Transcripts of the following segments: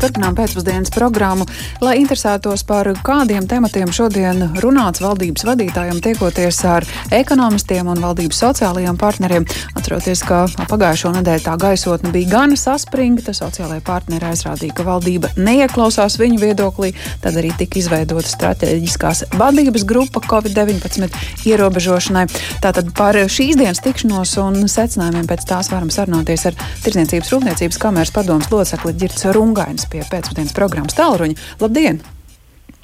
turpinām pēcpusdienas programmu. Lai interesētos par kādiem tematiem šodien runāts valdības vadītājiem, tiekoties ar ekonomistiem un valdības sociālajiem partneriem, atceroties, ka pagājušo nedēļu tā gaisotne bija gana saspringta, sociālajie partneri aizrādīja, ka valdība neieklausās viņu viedoklī, tad arī tika izveidota strateģiskās vadības grupa Covid-19 ierobežošanai. Tātad par šīs dienas tikšanos un secinājumiem pēc tās varam sarunāties ar Tirzniecības Rūpniecības kameras padomus locekli Girts Rungainis pie pēcpusdienas programmas Tālruņa. Labdien!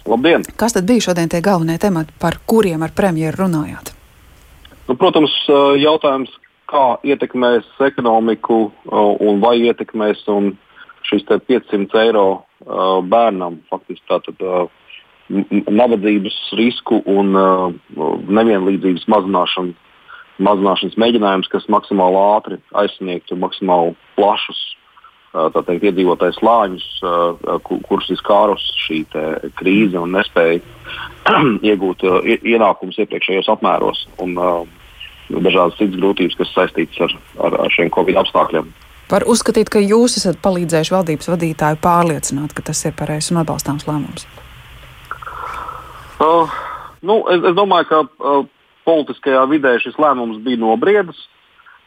Labdien! Kas tad bija šodien tie galvenie temati, par kuriem ar premjeru runājāt? Nu, protams, jautājums, kā ietekmēs ekonomiku un vai ietekmēs un šis 500 eiro bērnam faktiski tātad nabadzības risku un nevienlīdzības mazināšanu mazināšanas mēģinājums, kas maksimāli ātri aizsniegtu maksimāli plašus teikt, iedzīvotāju slāņus, kurus ir skārus šī krīze un nespēja iegūt ienākumus iepriekšējos apmēros un dažādas citas grūtības, kas saistītas ar, ar, ar šiem Covid apstākļiem. Var uzskatīt, ka jūs esat palīdzējuši valdības vadītāju pārliecināt, ka tas ir pareizs un atbalstāms lēmums? Uh, nu, es, es domāju, ka uh, politiskajā vidē šis lēmums bija nobriedis,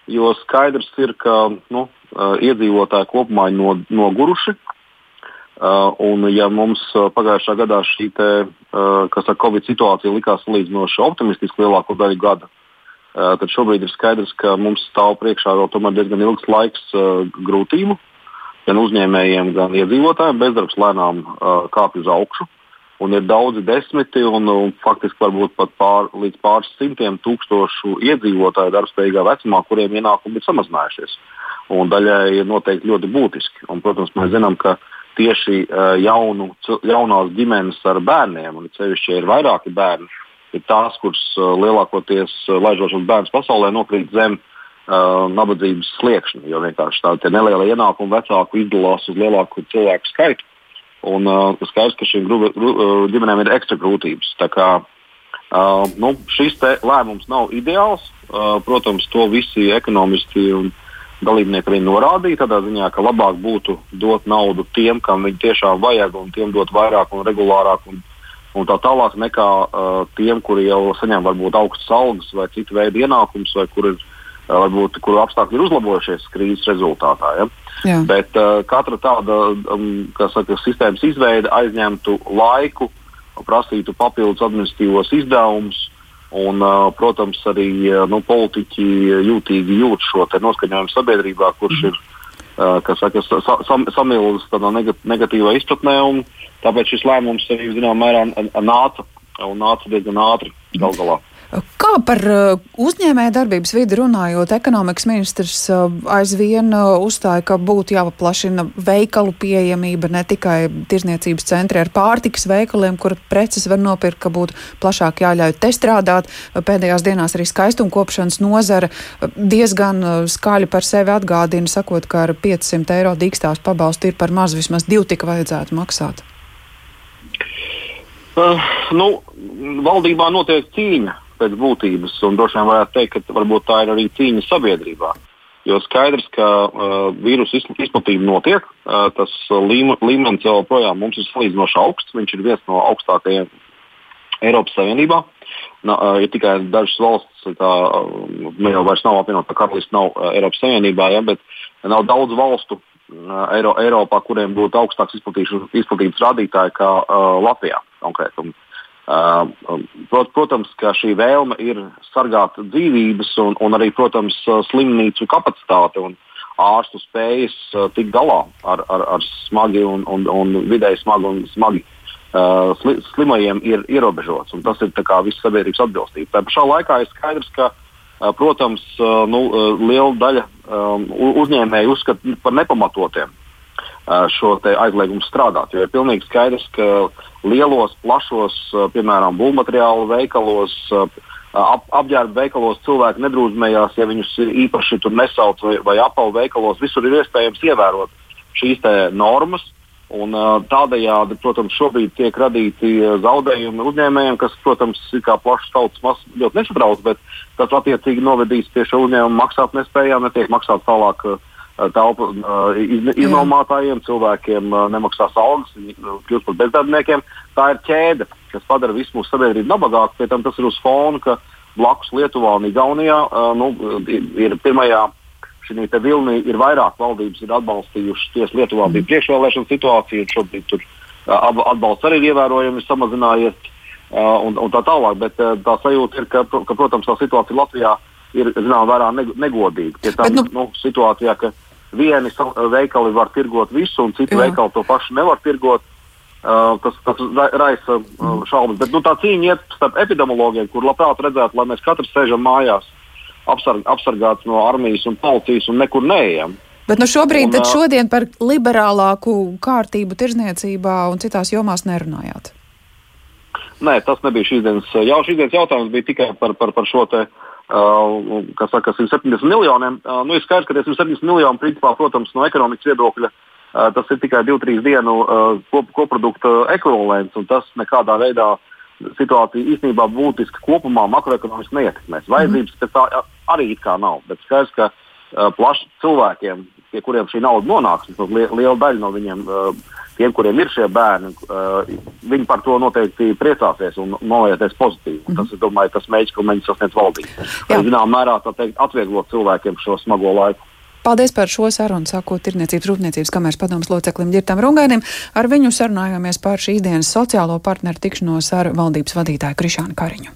jo skaidrs ir, ka nu, iedzīvotāji kopumā ir no, noguruši. Un, ja mums pagājušā gadā šī te, Covid situācija likās salīdzinoši optimistiski lielāko daļu gada, tad šobrīd ir skaidrs, ka mums stāv priekšā vēl diezgan ilgs laiks grūtību gan uzņēmējiem, gan iedzīvotājiem. Bezdarbs lēnām kāpj uz augšu un ir daudzi desmiti un, un faktiski varbūt pat pār, līdz pāris simtiem tūkstošu iedzīvotāju darbspējīgā vecumā, kuriem ienākumi ir samazinājušies. Un daļai ir noteikti ļoti būtiski. Un, protams, mēs zinām, ka tieši jaunu, jaunās ģimenes ar bērniem, un ceļšķi, ja ir vairāki bērni, ir tās, kuras lielākoties laižošos bērnus pasaulē nokrīt zem uh, nabadzības sliekšņa. Jo vienkārši tādi nelieli ienākumi vecāku izdalās uz lielāku cilvēku skaitu. Un uh, skaidrs, ka šīm uh, ģimenēm ir ekstra grūtības. Tā kā, uh, nu, šis lēmums nav ideāls. Uh, protams, to visi ekonomisti un dalībnieki arī norādīja. Tādā ziņā, ka labāk būtu dot naudu tiem, kam viņi tiešām vajag, un tiem dot vairāk un regulārāk. Un, un tā tālāk nekā uh, tiem, kuri jau saņem varbūt augstas algas vai citu veidu ienākumus, vai kur ir, uh, varbūt, kuru apstākļi ir uzlabojušies krīzes rezultātā. Ja? Jā. Bet uh, katra tāda um, saka, sistēmas izveide aizņemtu laiku, prasītu papildus administratīvos izdevumus. Un, uh, protams, arī uh, nu, politiķi jūtīgi jūt šo noskaņojumu sabiedrībā, kurš ir uh, saka, sa, sam, samilzis tādā negatīvā izpratnē. Tāpēc šis lēmums arī zināmā mērā nāca un nāca diezgan ātri gal galā. Kā par uh, uzņēmēja darbības vidi runājot, ekonomikas ministrs uh, aizvien uh, uzstāja, ka būtu jāpaplašina veikalu pieejamība ne tikai tirzniecības centri ar pārtikas veikaliem, kur preces var nopirkt, ka būtu plašāk jāļauj te strādāt. Pēdējās dienās arī skaistumkopšanas nozara diezgan skaļi par sevi atgādina, sakot, ka ar 500 eiro dīkstās pabalstu ir par maz, vismaz divi tika vajadzētu maksāt. Uh, nu, valdībā notiek cīņa pēc būtības. Un droši vien varētu teikt, ka varbūt tā ir arī cīņa sabiedrībā. Jo skaidrs, ka uh, vīrusu izplatība notiek, uh, tas līme, līmenis joprojām mums ir salīdzinoši augsts. Viņš ir viens no augstākajiem Eiropas Savienībā. Na, uh, ir tikai dažas valstis, kā nu, jau vairs nav apvienotā karaliste, nav uh, Eiropas Savienībā, ja, bet nav daudz valstu uh, Eiro, Eiropā, kuriem būtu augstāks izplatības rādītāji kā uh, Latvijā konkrēti. Uh, prot, protams, ka šī vēlme ir sargāt dzīvības un, un arī, protams, slimnīcu kapacitāti un ārstu spējas uh, tikt galā ar, ar, ar smagi un, un, un vidēji smagi un smagi uh, sli, slimajiem ir ierobežots. Tas ir viss sabiedrības atbilstība. Tā pašā laikā ir skaidrs, ka, uh, protams, uh, nu, uh, liela daļa um, uzņēmēju uzskata par nepamatotiem šo aizliegumu strādāt. Jo ir pilnīgi skaidrs, ka lielos, plašos, piemēram, būvmateriālu veikalos, ap, apģērba veikalos cilvēki nedrūzmējās, ja viņus īpaši tur nesauc vai, vai apavu veikalos. Visur ir iespējams ievērot šīs normas. Un, tādējādi, protams, šobrīd tiek radīti zaudējumi uzņēmējiem, kas, protams, ir kā plašs tautas masas ļoti nesatrauc, bet tas attiecīgi novedīs pie šo uzņēmumu maksātnespējām, netiek maksāt tālāk uh, telpu iznomātājiem, cilvēkiem nemaksās algas, viņi kļūst par bezdarbniekiem. Tā ir ķēde, kas padara visu mūsu sabiedrību nabagāku. Pēc tam tas ir uz fona, ka blakus Lietuvā un Igaunijā nu, ir pirmajā šī vilnī ir vairāk valdības ir atbalstījušas. Tiesa Lietuvā bija priekšvēlēšana situācija, un šobrīd tur atbalsts arī ir ievērojami samazinājies. Un, un tā tālāk, bet tā sajūta ir, ka, ka protams, tā situācija Latvijā ir zināmā mērā negodīga. Tam, bet, nu, nu, situācijā, ka vieni veikali var tirgot visu, un citi jā. veikali to pašu nevar tirgot. Uh, tas tas raisa uh, šaubas. Bet nu, tā cīņa iet starp epidemiologiem, kur labprāt redzētu, lai mēs katrs sēžam mājās, apsarg, apsargāts no armijas un policijas un nekur neejam. Bet nu šobrīd, un, šodien par liberālāku kārtību tirzniecībā un citās jomās nerunājāt. Nē, tas nebija šīs dienas, jau šīs dienas jautājums, bija tikai par, par, par šo te Uh, kas saka, 170 miljoniem. Uh, nu, ir skaidrs, ka tie 170 miljoni, principā, protams, no ekonomikas viedokļa, uh, tas ir tikai 2-3 dienu kop, koprodukta ekvivalents, un tas nekādā veidā situāciju īstenībā būtiski kopumā makroekonomiski neietekmēs. Mhm. Vajadzības pēc tā arī it kā nav, bet skaidrs, ka plaši cilvēkiem, pie kuriem šī nauda nonāks, liela daļa no viņiem tiem, kuriem ir šie bērni, uh, viņi par to noteikti priecāsies un novērtēs pozitīvi. Mm. Tas ir domāju, tas mērķis, ko mēģina sasniegt valdība. Zināmā mērā teikt, atvieglot cilvēkiem šo smago laiku. Paldies par šo sarunu, sakot Tirniecības rūpniecības kameras padomus loceklim Girtam Rungainim. Ar viņu sarunājāmies par šīs dienas sociālo partneru tikšanos ar valdības vadītāju Krišānu Kariņu.